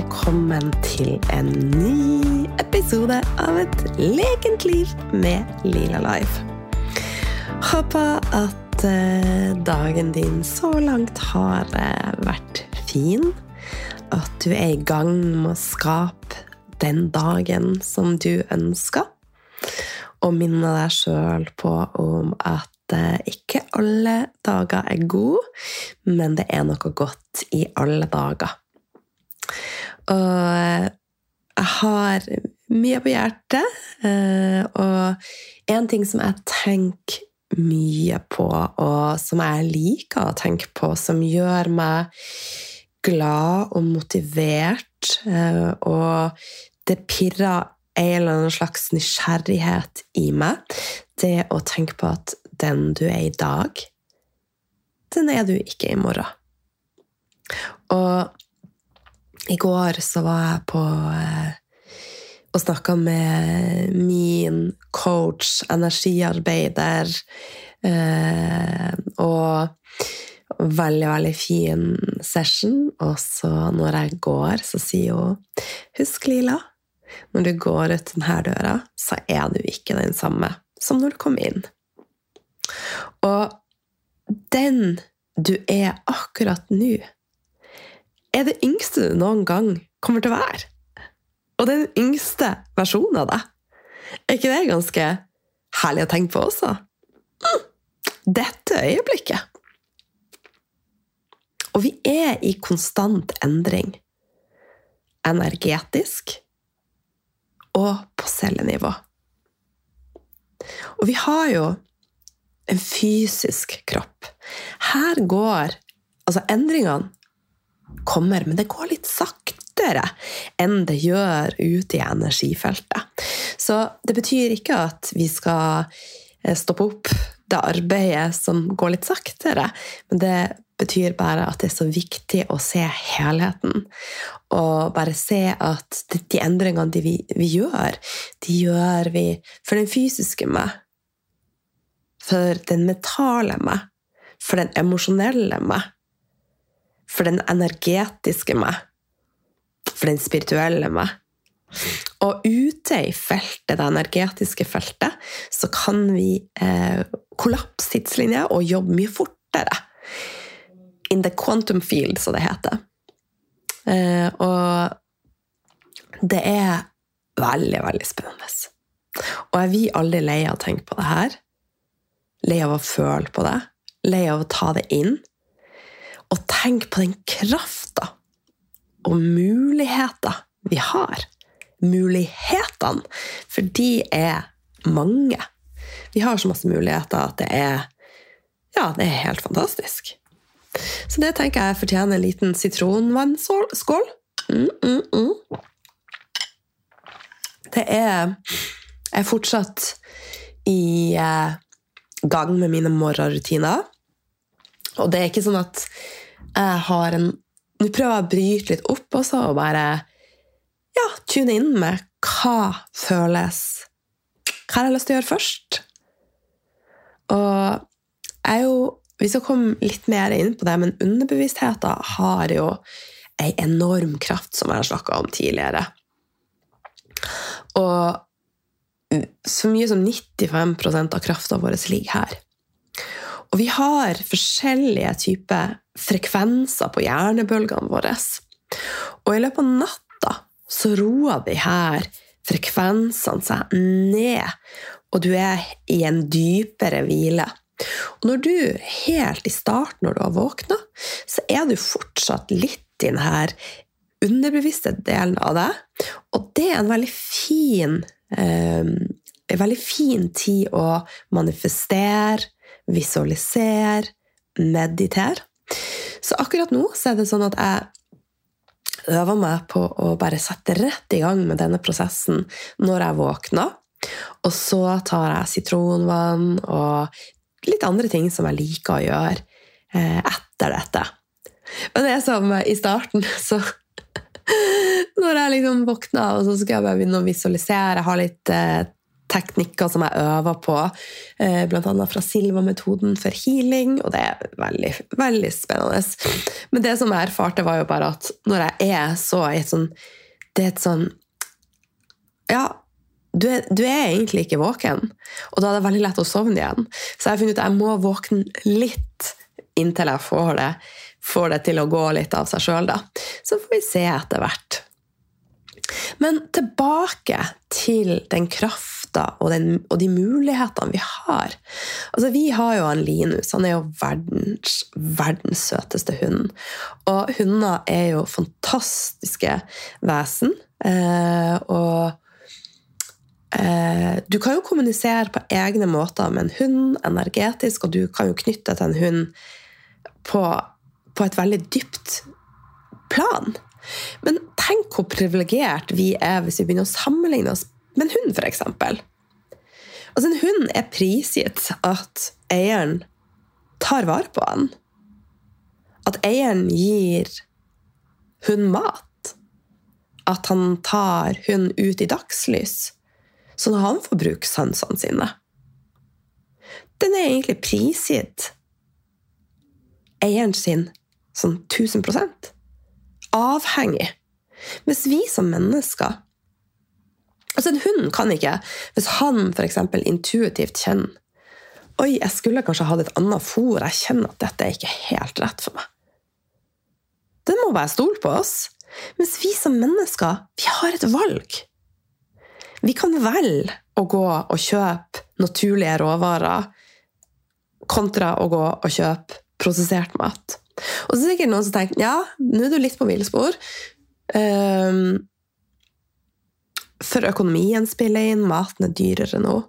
velkommen til en ny episode av Et lekent liv med Lila Live. Håper at eh, dagen din så langt har eh, vært fin. At du er i gang med å skape den dagen som du ønsker. Og minne deg sjøl på om at eh, ikke alle dager er gode, men det er noe godt i alle dager. Og jeg har mye på hjertet, eh, og en ting som jeg tenker mye på, og som jeg liker å tenke på, som gjør meg glad og motivert, eh, og det pirrer en eller annen slags nysgjerrighet i meg, det å tenke på at den du er i dag, den er du ikke i morgen. Og i går så var jeg på eh, og snakka med min coach, energiarbeider, eh, og veldig, veldig fin session. Og så når jeg går, så sier hun Husk, Lila, når du går ut denne døra, så er du ikke den samme som når du kom inn. Og den du er akkurat nå, er det yngste du noen gang kommer til å være. Og den yngste versjonen av deg. Er ikke det ganske herlig å tenke på også? Mm. Dette øyeblikket. Og vi er i konstant endring. Energetisk og på cellenivå. Og vi har jo en fysisk kropp. Her går Altså, endringene kommer, men det går litt saktere enn det gjør ute i energifeltet. Så det betyr ikke at vi skal eh, stoppe opp det arbeidet som går litt saktere, men det betyr bare at det er så viktig å se helheten. Og bare se at de endringene vi, gjør, de gjør vi for den fysiske meg. For den mentale meg. For den emosjonelle meg for den energetiske meg, for den spirituelle meg. Og ute i feltet, det energetiske feltet, så kan vi eh, kollapse tidslinjer og jobbe mye fortere. In the quantum field, som det heter. Eh, og det er veldig, veldig spennende. Og er vi aldri lei av å tenke på det her? Lei av å føle på det? Lei av å ta det inn? Og tenk på den krafta og muligheter vi har. Mulighetene. For de er mange. Vi har så masse muligheter at det er Ja, det er helt fantastisk. Så det tenker jeg fortjener en liten sitronvannskål. Mm, mm, mm. Det er Jeg er fortsatt i eh, gang med mine morgenrutiner. Og det er ikke sånn at jeg har en Nå prøver jeg å bryte litt opp også, og bare ja, tune inn med hva føles Hva har jeg lyst til å gjøre først? Og jeg er jo Vi skal komme litt mer inn på det, men underbevisstheten har jo ei enorm kraft, som jeg har snakka om tidligere. Og så mye som 95% av krafta vår ligger her. Og vi har forskjellige typer frekvenser på hjernebølgene våre. Og i løpet av natta så roer de her frekvensene seg ned, og du er i en dypere hvile. Og når du, helt i starten når du har våkna, så er du fortsatt litt i denne underbevisste delen av deg, og det er en veldig fin eh, en veldig fin tid å manifestere, visualisere, meditere. Så akkurat nå så er det sånn at jeg øver meg på å bare sette rett i gang med denne prosessen når jeg våkner. Og så tar jeg sitronvann og litt andre ting som jeg liker å gjøre eh, etter dette. Men det er som i starten, så Når jeg liksom våkner, og så skal jeg bare begynne å visualisere, ha litt eh, teknikker som jeg øver på, eh, bl.a. fra Silva-metoden for healing, og det er veldig, veldig spennende. Men det som jeg erfarte, var jo bare at når jeg er så i et sånn Det er et sånn Ja, du er, du er, egentlig ikke våken, og da er det veldig lett å sovne igjen. Så jeg har funnet ut at jeg må våkne litt inntil jeg får det, får det til å gå litt av seg sjøl. Så får vi se etter hvert. Men tilbake til den krafta og, og, de mulighetene vi har. Altså, vi har jo han Linus. Han er jo verdens, verdens søteste hund. Og hunder er jo fantastiske vesen. Eh, og eh, du kan jo kommunisere på egne måter med en hund energetisk, og du kan jo knytte til en hund på, på et veldig dypt plan. Men tenk hvor privilegert vi er hvis vi begynner å sammenligne oss med en hund, f.eks. Altså, en hund er prisgitt at eieren tar vare på den. At eieren gir hund mat. At han tar hund ut i dagslys, sånn at han får bruke sansene sine. Den er egentlig prisgitt eieren sin sånn 1000% Avhengig. Mens vi som mennesker Altså, En hund kan ikke, hvis han f.eks. intuitivt kjenner Oi, jeg skulle kanskje hatt et annet fôr. Jeg kjenner at dette er ikke helt rett for meg. Den må bare stole på oss. Mens vi som mennesker, vi har et valg. Vi kan velge å gå og kjøpe naturlige råvarer kontra å gå og kjøpe prosessert mat. Og så er det sikkert noen som tenker ja, nå er du litt på villspor. Um, for økonomien spiller inn, maten er dyrere nå.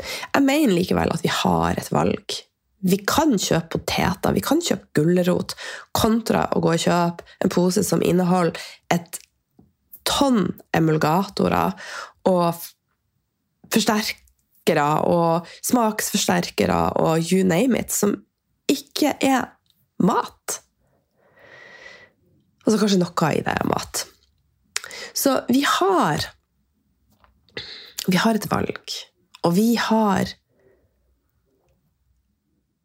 Jeg mener likevel at vi har et valg. Vi kan kjøpe poteter, vi kan kjøpe gulrot, kontra å gå og kjøpe en pose som inneholder et tonn emulgatorer og forsterkere og smaksforsterkere og you name it, som ikke er mat. Og så kanskje noe i det er mat. Så vi har vi har et valg, og vi har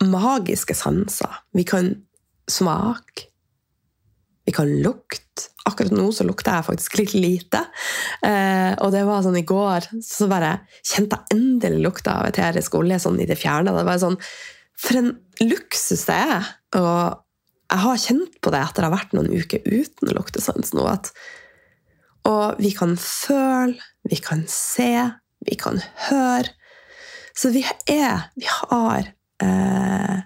magiske sanser. Vi kan smake, vi kan lukte. Akkurat nå så lukter jeg faktisk litt lite. Eh, og det var sånn i går, så bare kjente jeg endelig lukta av eterisk olje sånn i det fjerne. Det var sånn, For en luksus det er! Og jeg har kjent på det etter å ha vært noen uker uten luktesans nå. at og vi kan føle, vi kan se, vi kan høre. Så vi er Vi har eh,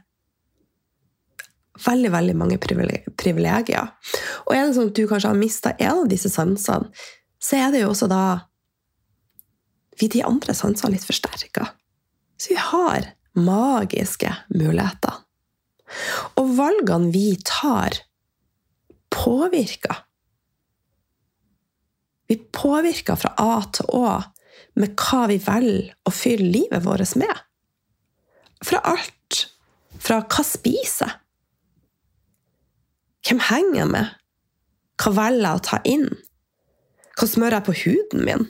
veldig, veldig mange privilegier. Og er det sånn at du kanskje har mista en av disse sansene, så er det jo også da vi de andre sansene litt forsterka. Så vi har magiske muligheter. Og valgene vi tar, påvirker vi påvirker fra A til Å med hva vi velger å fylle livet vårt med. Fra alt fra hva spiser Hvem henger jeg med? Hva velger jeg å ta inn? Hva smører jeg på huden min?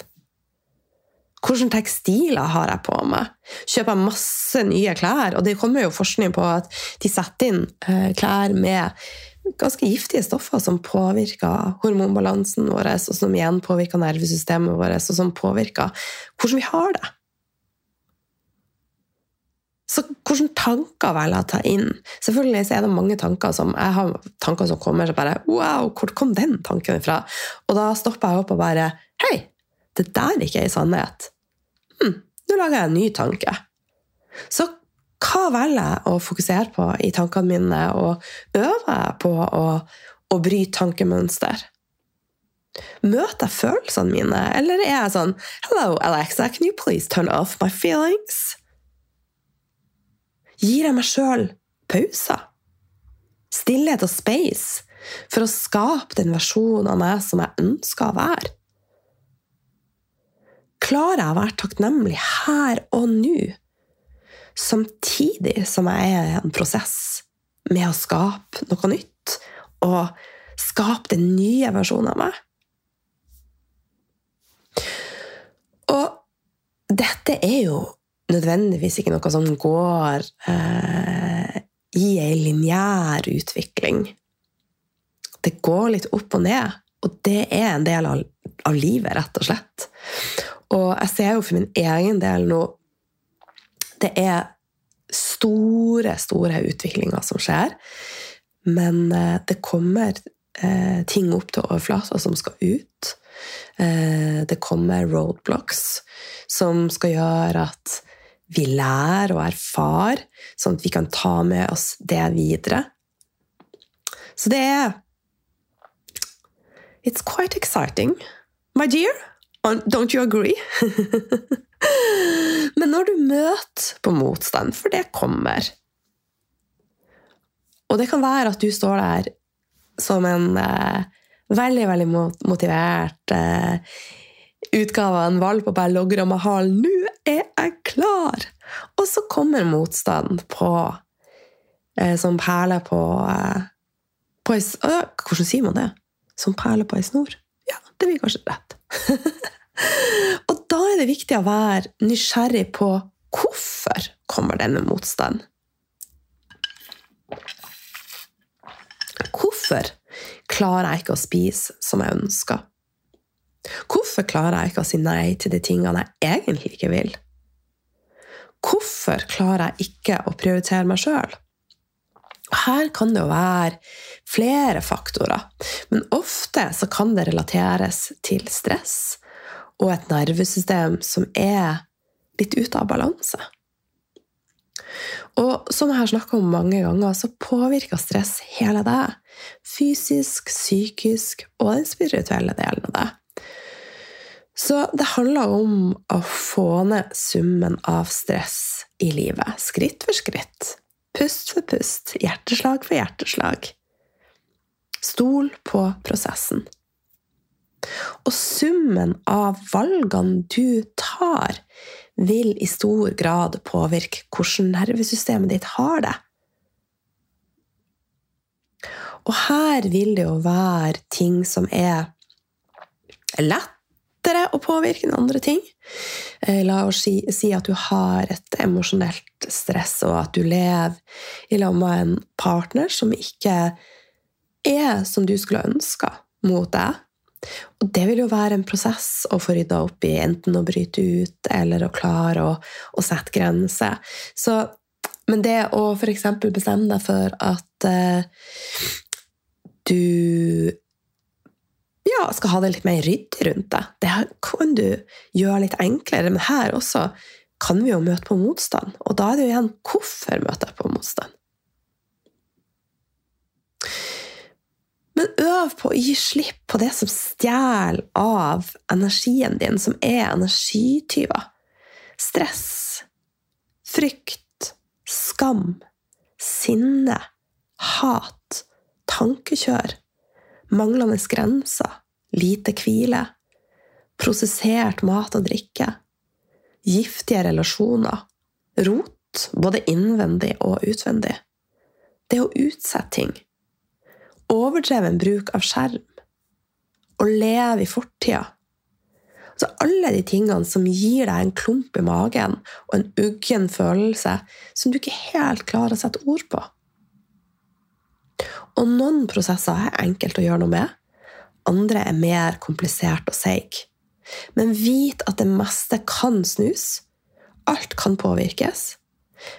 Hvilke tekstiler har jeg på meg? Kjøper jeg masse nye klær? Og det kommer jo forskning på at de setter inn eh, klær med ganske giftige stoffer som påvirker hormonbalansen vår, og som igjen påvirker nervesystemet vårt, og som påvirker hvordan vi har det. Så hvilke tanker velger jeg å ta inn? Selvfølgelig er det mange tanker som jeg har tanker som kommer så bare Wow, hvor kom den tanken fra? Og da stopper jeg opp og bare Hei, det der er ikke ei sannhet. Hm, nå lager jeg en ny tanke. Så hva velger jeg å fokusere på i tankene mine, og øver jeg på å, å bryte tankemønster? Møter jeg følelsene mine, eller er jeg sånn Hello, Alexa, can you please turn off my feelings? Gir jeg meg sjøl pauser? Stillhet og space for å skape den versjonen av meg som jeg ønsker å være? Klarer jeg å være takknemlig her og nå? Samtidig som jeg er i en prosess med å skape noe nytt. Og skape den nye versjonen av meg. Og dette er jo nødvendigvis ikke noe som går eh, i ei lineær utvikling. Det går litt opp og ned, og det er en del av, av livet, rett og slett. Og jeg ser jo for min egen del nå Det er store, store utviklinger som skjer. Men eh, det kommer eh, ting opp til overflata som skal ut. Eh, det kommer roadblocks som skal gjøre at vi lærer og erfarer, sånn at vi kan ta med oss det videre. Så det er It's quite exciting. My dear, don't you agree? Men når du møter på motstand, for det kommer Og det kan være at du står der som en eh, veldig, veldig motivert eh, utgave av en valp og bare logrer med halen 'Nå er jeg klar!' Og så kommer motstand på eh, Som perler på, eh, på ei, Hvordan sier man det? Som perler på ei snor? Det blir kanskje rett. og da er det viktig å være nysgjerrig på hvorfor kommer denne motstanden. Hvorfor klarer jeg ikke å spise som jeg ønsker? Hvorfor klarer jeg ikke å si nei til de tingene jeg egentlig ikke vil? Hvorfor klarer jeg ikke å prioritere meg sjøl? Her kan det jo være flere faktorer, men ofte så kan det relateres til stress og et nervesystem som er litt ute av balanse. Og som jeg har snakka om mange ganger, så påvirker stress hele deg. Fysisk, psykisk og den spirituelle delen av deg. Så det handler om å få ned summen av stress i livet, skritt for skritt. Pust for pust, hjerteslag for hjerteslag. Stol på prosessen. Og summen av valgene du tar, vil i stor grad påvirke hvordan nervesystemet ditt har det. Og her vil det jo være ting som er lettere å påvirke enn andre ting. Eh, la oss si, si at du har et emosjonelt stress, og at du lever i lag med en partner som ikke er som du skulle ønska mot deg. Og det vil jo være en prosess å få rydda opp i, enten å bryte ut eller å klare å, å sette grenser. Så, men det å f.eks. bestemme deg for at eh, du ja, skal ha det litt mer ryddig rundt deg, det kan du gjøre litt enklere. Men her også kan vi jo møte på motstand. Og da er det jo igjen hvorfor møter jeg på motstand? Men øv på å gi slipp på det som stjeler av energien din, som er energityver. Stress, frykt, skam, sinne, hat, tankekjør, manglende grenser, lite hvile, prosessert mat og drikke, giftige relasjoner, rot, både innvendig og utvendig. Det å utsette ting overdreven bruk av skjerm, å leve i fortida. Så alle de tingene som gir deg en klump i magen og en uggen følelse som du ikke helt klarer å sette ord på. Og noen prosesser er enkelt å gjøre noe med, andre er mer komplisert og seig. Men vit at det meste kan snus. Alt kan påvirkes.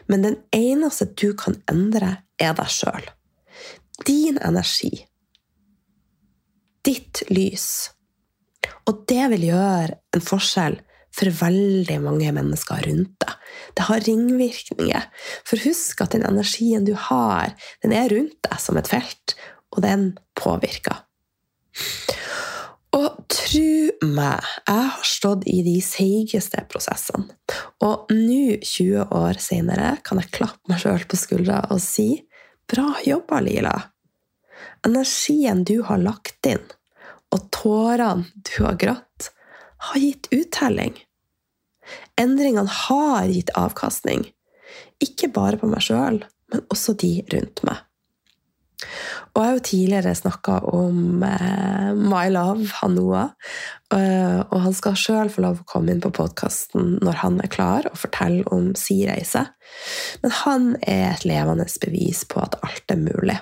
Men den eneste du kan endre, er deg sjøl din energi, ditt lys. Og det vil gjøre en forskjell for veldig mange mennesker rundt deg. Det har ringvirkninger. For husk at den energien du har, den er rundt deg som et felt, og den påvirker. Og tro meg, jeg har stått i de seigeste prosessene. Og nå, 20 år senere, kan jeg klappe meg sjøl på skuldra og si Bra jobba, Lila. Energien du har lagt inn, og tårene du har grått, har gitt uttelling. Endringene har gitt avkastning. Ikke bare på meg sjøl, men også de rundt meg. Og jeg har jo tidligere snakka om eh, My Love, han Noah. Uh, og han skal sjøl få lov å komme inn på podkasten når han er klar, og fortelle om si reise. Men han er et levende bevis på at alt er mulig.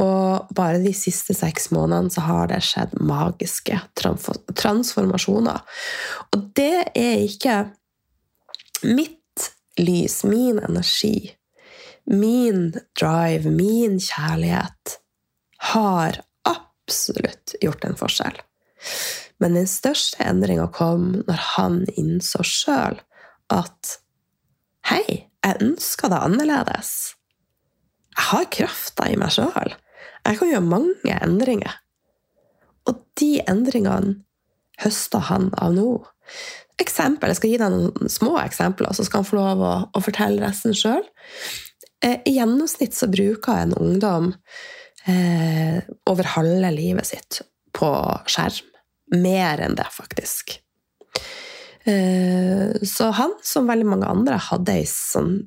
Og bare de siste seks månedene så har det skjedd magiske transformasjoner. Og det er ikke mitt lys, min energi, min drive, min kjærlighet, har absolutt gjort en forskjell. Men den største endringa kom når han innså sjøl at Hei, jeg ønsker det annerledes. Jeg har krafta i meg sjøl. Jeg kan gjøre mange endringer. Og de endringene høster han av nå. Eksempel, Jeg skal gi deg noen små eksempler, så skal han få lov å, å fortelle resten sjøl. Eh, I gjennomsnitt så bruker en ungdom eh, over halve livet sitt på skjerm. Mer enn det, faktisk. Eh, så han, som veldig mange andre, hadde ei sånn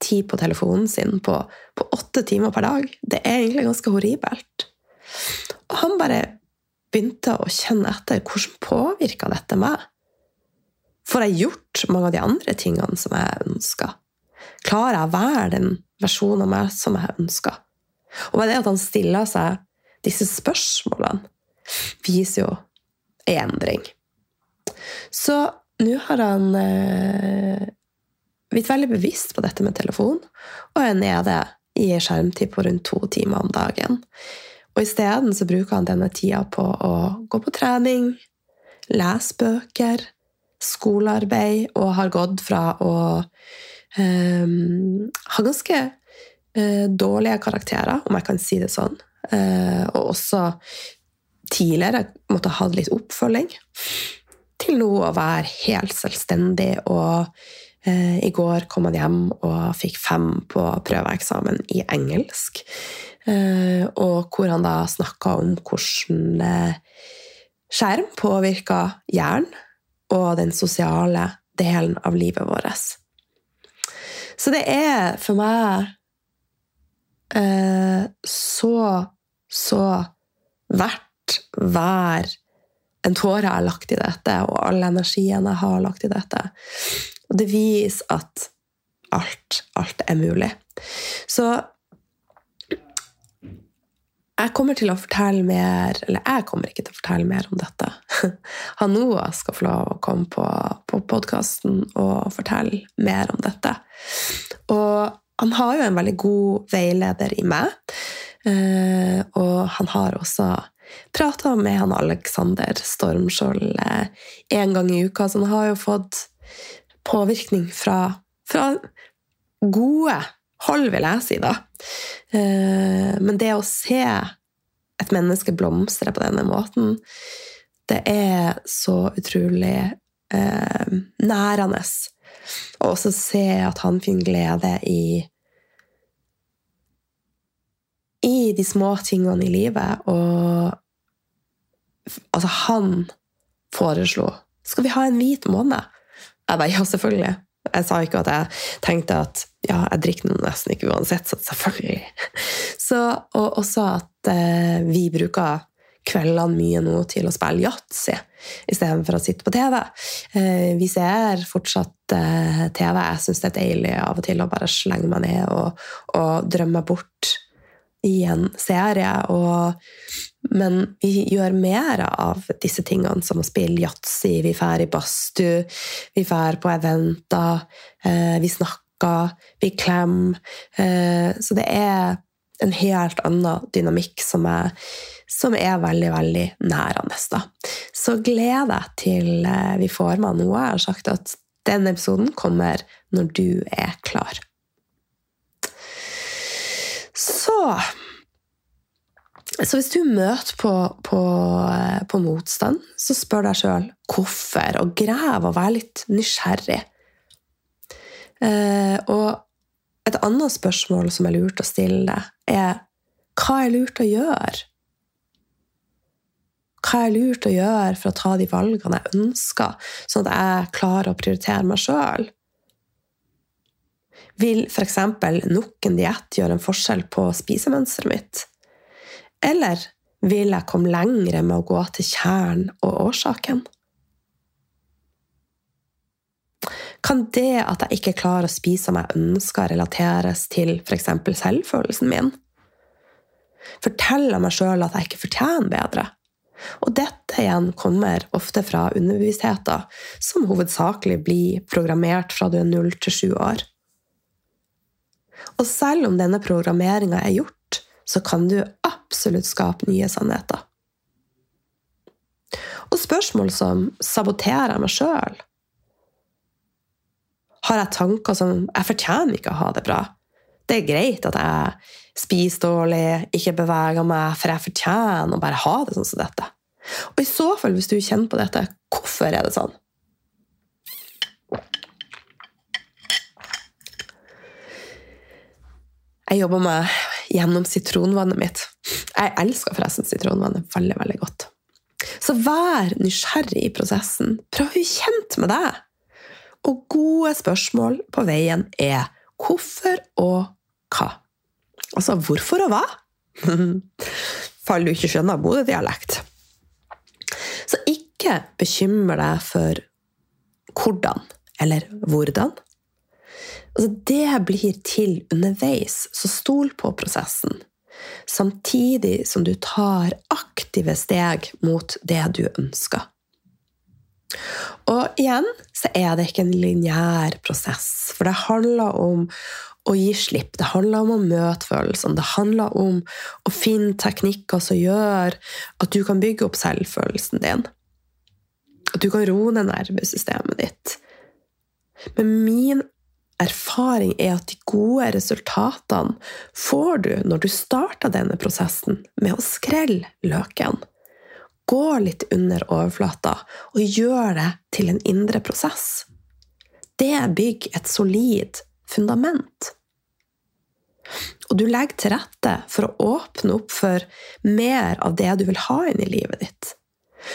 snittid på telefonen sin på, på åtte timer per dag. Det er egentlig ganske horribelt. Og han bare begynte å kjenne etter hvordan påvirka dette meg. Får jeg gjort mange av de andre tingene som jeg ønsker? Klarer jeg å være den versjonen av meg som jeg ønsker? Og det at han stiller seg disse spørsmålene, viser jo en endring. Så nå har han eh, blitt veldig bevisst på dette med telefon, og er nede i skjermtid på rundt to timer om dagen. Og isteden så bruker han denne tida på å gå på trening, lese bøker, skolearbeid, og har gått fra å eh, ha ganske eh, dårlige karakterer, om jeg kan si det sånn, eh, og også tidligere måtte ha litt oppfølging, til nå å være helt selvstendig. Og i går kom han hjem og fikk fem på prøveeksamen i engelsk. Eh, og hvor han da snakka om hvordan eh, skjerm påvirka hjernen og den sosiale delen av livet vårt. Så det er for meg eh, så, så verdt hver en tåre jeg har lagt i dette, og all energien jeg har lagt i dette. Og det viser at alt, alt er mulig. Så jeg kommer til å fortelle mer Eller jeg kommer ikke til å fortelle mer om dette. Han Noah skal få lov å komme på, på podkasten og fortelle mer om dette. Og han har jo en veldig god veileder i meg. Eh, og han har også prata med han Alexander Stormskjold én gang i uka, så han har jo fått påvirkning fra, fra gode hold, vil jeg si, da. Eh, men det å se et menneske blomstre på denne måten, det er så utrolig eh, nærende. Og også se at han finner glede i i de små tingene i livet. Og altså, han foreslo Skal vi ha en hvit måned? Jeg bare ja, selvfølgelig. Jeg sa ikke at jeg tenkte at ja, jeg drikker nesten ikke uansett, så selvfølgelig. Så, og også at eh, vi bruker kveldene mye nå til å spille yatzy istedenfor å sitte på TV. Eh, vi ser fortsatt eh, TV. Jeg syns det er deilig av og til å bare slenge meg ned og, og drømme bort i en serie. Og, men vi gjør mer av disse tingene, som å spille yatzy, vi drar i badstue, vi drar på eventer, eh, vi snakker, vi klemmer. Eh, så det er en helt annen dynamikk som er, som er veldig, veldig nærende. Så gleder jeg til eh, vi får med noe. Jeg har sagt at den episoden kommer når du er klar. Så så hvis du møter på, på, på motstand, så spør deg sjøl hvorfor, og grev og vær litt nysgjerrig. Eh, og et annet spørsmål som er lurt å stille deg, er hva er lurt å gjøre? Hva er lurt å gjøre for å ta de valgene jeg ønsker, sånn at jeg klarer å prioritere meg sjøl? Vil f.eks. nok en diett gjøre en forskjell på spisemønsteret mitt? Eller vil jeg komme lengre med å gå til kjernen og årsaken? Kan det at jeg ikke klarer å spise som jeg ønsker, relateres til f.eks. selvfølelsen min? Forteller meg sjøl at jeg ikke fortjener bedre? Og dette igjen kommer ofte fra underbevisstheten, som hovedsakelig blir programmert fra du er 0 til 7 år. Og selv om denne programmeringa er gjort, så kan du absolutt skape nye sannheter. Og spørsmål som saboterer jeg meg sjøl? Har jeg tanker som 'jeg fortjener ikke å ha det bra'? Det er greit at jeg spiser dårlig, ikke beveger meg, for jeg fortjener å bare ha det sånn som dette. Og i så fall, hvis du kjenner på dette, hvorfor er det sånn? Jeg jobber meg gjennom sitronvannet mitt. Jeg elsker forresten sitronvannet veldig, veldig godt. Så vær nysgjerrig i prosessen. Prøv å bli kjent med deg. Og gode spørsmål på veien er hvorfor og hva. Altså hvorfor og hva? Fall du ikke skjønner Bodø-dialekt. Så ikke bekymre deg for hvordan eller hvordan. Altså, det blir til underveis, så stol på prosessen. Samtidig som du tar aktive steg mot det du ønsker. Og igjen så er det ikke en lineær prosess, for det handler om å gi slipp. Det handler om å møte følelsene. Det handler om å finne teknikker som gjør at du kan bygge opp selvfølelsen din. At du kan roe ned nervesystemet ditt. Men min erfaring er at de gode resultatene får du når du starter denne prosessen med å skrelle løken. Gå litt under overflata og gjør det til en indre prosess. Det bygger et solid fundament. Og du legger til rette for å åpne opp for mer av det du vil ha inn i livet ditt.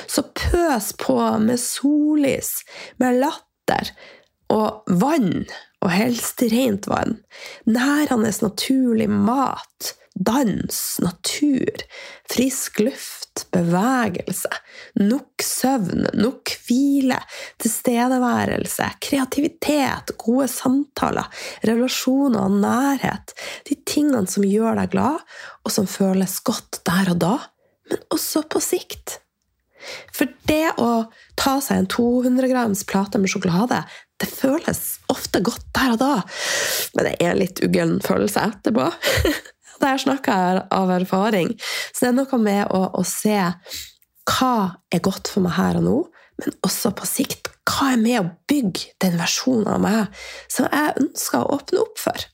Så pøs på med sollys, med latter og vann, og helst rent vann. Nærende naturlig mat, dans, natur, frisk luft bevegelse, nok søvn, nok hvile, tilstedeværelse, kreativitet, gode samtaler, relasjoner og nærhet. De tingene som gjør deg glad, og som føles godt der og da, men også på sikt. For det å ta seg en 200 grams plate med sjokolade, det føles ofte godt der og da, men det er litt uggen følelse etterpå. Det her snakker jeg av erfaring. Så det er noe med å, å, se hva er godt for meg her og nå, men også på sikt hva er med å bygge den versjonen av meg som jeg ønsker å åpne opp for.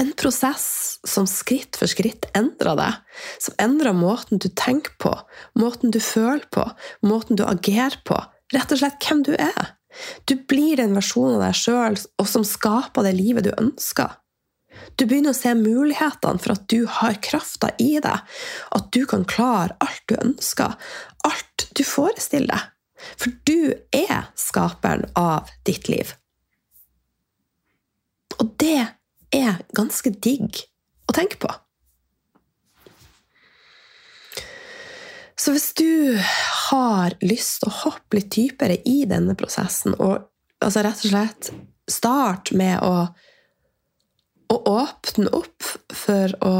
En prosess som skritt for skritt endrer deg, som endrer måten du tenker på, måten du føler på, måten du agerer på, rett og slett hvem du er. Du blir den versjonen av deg sjøl som skaper det livet du ønsker. Du begynner å se mulighetene for at du har krafta i deg, at du kan klare alt du ønsker, alt du forestiller deg. For du er skaperen av ditt liv. Og det er ganske digg å tenke på. Så hvis du har lyst til å hoppe litt dypere i denne prosessen, og altså rett og slett start med å, å åpne opp for å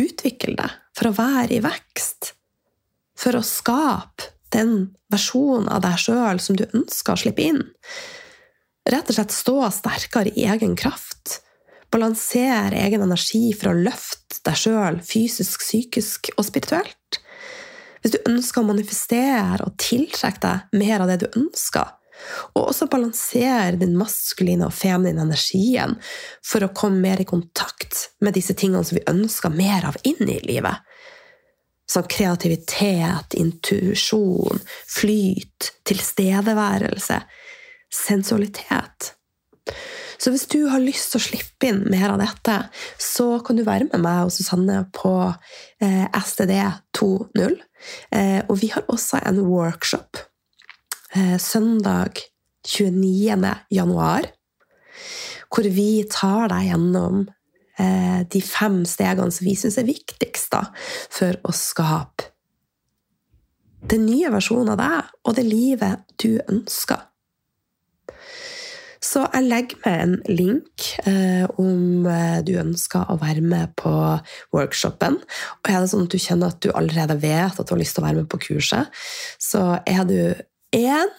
utvikle deg, for å være i vekst, for å skape den versjonen av deg sjøl som du ønsker å slippe inn. Rett og slett stå sterkere i egen kraft Balansere egen energi for å løfte deg sjøl fysisk, psykisk og spirituelt. Hvis du ønsker å manifestere og tiltrekke deg mer av det du ønsker, og også balansere den maskuline og feminine energien for å komme mer i kontakt med disse tingene som vi ønsker mer av inn i livet. Som kreativitet, intuisjon, flyt, tilstedeværelse, sensualitet. Så hvis du har lyst til å slippe inn mer av dette, så kan du være med meg og Susanne på eh, STD 2.0. Eh, og vi har også en workshop eh, søndag 29. januar, hvor vi tar deg gjennom eh, de fem stegene som vi syns er viktigst da, for å skape den nye versjonen av deg og det livet du ønsker. Så jeg legger med en link eh, om eh, du ønsker å være med på workshopen. Og er det sånn at du kjenner at du allerede vet at du har lyst til å være med på kurset, så er du én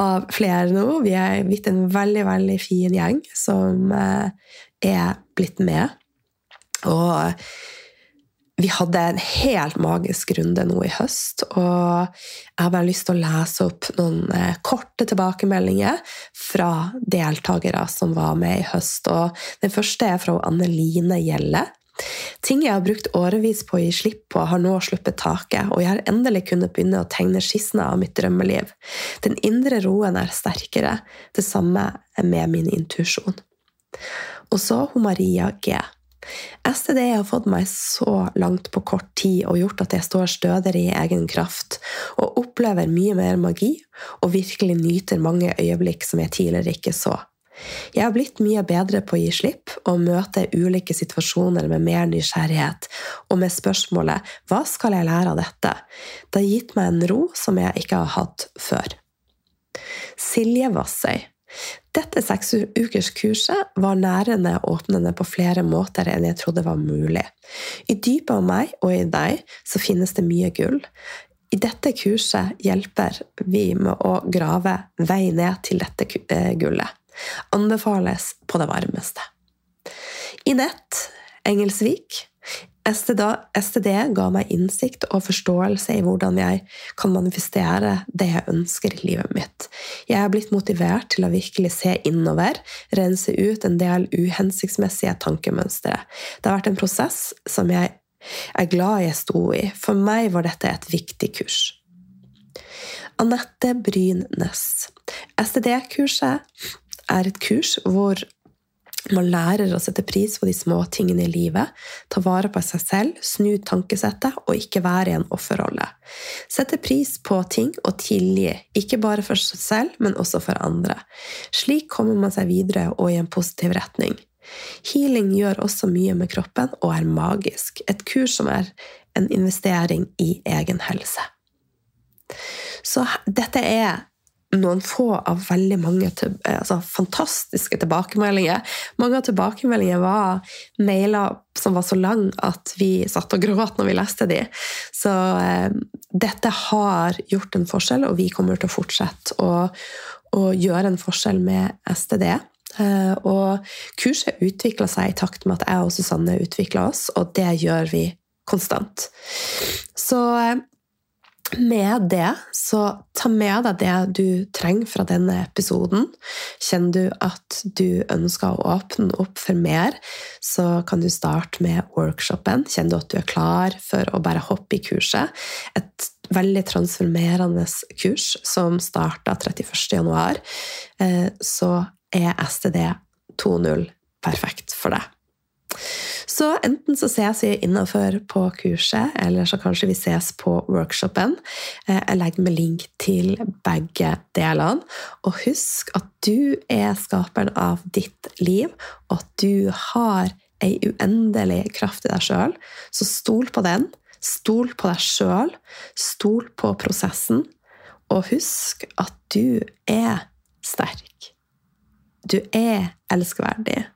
av flere nå. Vi er blitt en veldig, veldig fin gjeng som eh, er blitt med. Og vi hadde en helt magisk runde nå i høst, og jeg har bare lyst til å lese opp noen eh, korte tilbakemeldinger fra deltakere som var med i høst. Og den første er fra Anne Line Gjelle. Ting jeg har brukt årevis på å gi slipp på, har nå sluppet taket, og jeg har endelig kunnet begynne å tegne skissene av mitt drømmeliv. Den indre roen er sterkere. Det samme er med min intuisjon. Og så hun Maria G. STD har fått meg så langt på kort tid og gjort at jeg står stødigere i egen kraft og opplever mye mer magi og virkelig nyter mange øyeblikk som jeg tidligere ikke så. Jeg har blitt mye bedre på å gi slipp og møte ulike situasjoner med mer nysgjerrighet og med spørsmålet 'Hva skal jeg lære av dette?' Det har gitt meg en ro som jeg ikke har hatt før. Silje Vassøy dette seksukerskurset var nærende og åpnende på flere måter enn jeg trodde var mulig. I dypet av meg og i deg så finnes det mye gull. I dette kurset hjelper vi med å grave vei ned til dette eh, gullet. Anbefales på det varmeste. I nett Engelsvik STD ga meg innsikt og forståelse i hvordan jeg kan manifestere det jeg ønsker i livet mitt. Jeg er blitt motivert til å virkelig se innover, rense ut en del uhensiktsmessige tankemønstre. Det har vært en prosess som jeg er glad jeg sto i. For meg var dette et viktig kurs. Anette Bryn Næss. STD-kurset er et kurs hvor man lærer å sette pris på de små tingene i livet, ta vare på seg selv, snu tankesettet og ikke være i en offerrolle. Sette pris på ting og tilgi, ikke bare for seg selv, men også for andre. Slik kommer man seg videre og i en positiv retning. Healing gjør også mye med kroppen og er magisk. Et kurs som er en investering i egen helse. Så dette er noen få av veldig mange altså, fantastiske tilbakemeldinger. Mange av tilbakemeldingene var mailer som var så lang at vi satt og gråt når vi leste de. Så eh, dette har gjort en forskjell, og vi kommer til å fortsette å, å gjøre en forskjell med STD. Eh, og kurset utvikla seg i takt med at jeg og Susanne utvikla oss, og det gjør vi konstant. Så eh, med det, så ta med deg det du trenger fra denne episoden. Kjenner du at du ønsker å åpne opp for mer, så kan du starte med workshopen. Kjenner du at du er klar for å bare hoppe i kurset? Et veldig transformerende kurs som starter 31.1, eh, så er STD 2.0 perfekt for deg. Så enten så ses vi innafor på kurset, eller så kanskje vi ses på workshopen. Eh, jeg legger med link til begge delene. Og husk at du er skaperen av ditt liv, og at du har ei uendelig kraft i deg sjøl. Så stol på den. Stol på deg sjøl. Stol på prosessen. Og husk at du er sterk. Du er elskverdig.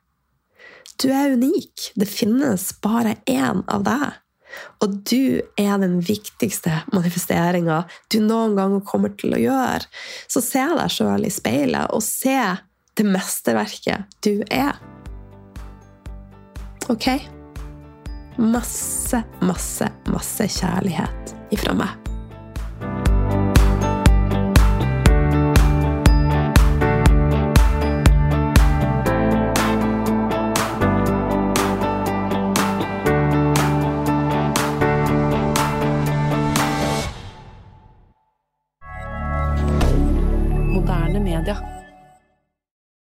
Du er unik. Det finnes bare én av deg. Og du er den viktigste manifesteringa du noen gang kommer til å gjøre. Så se deg sjøl i speilet, og se det mesterverket du er. Ok? Masse, masse, masse kjærlighet ifra meg.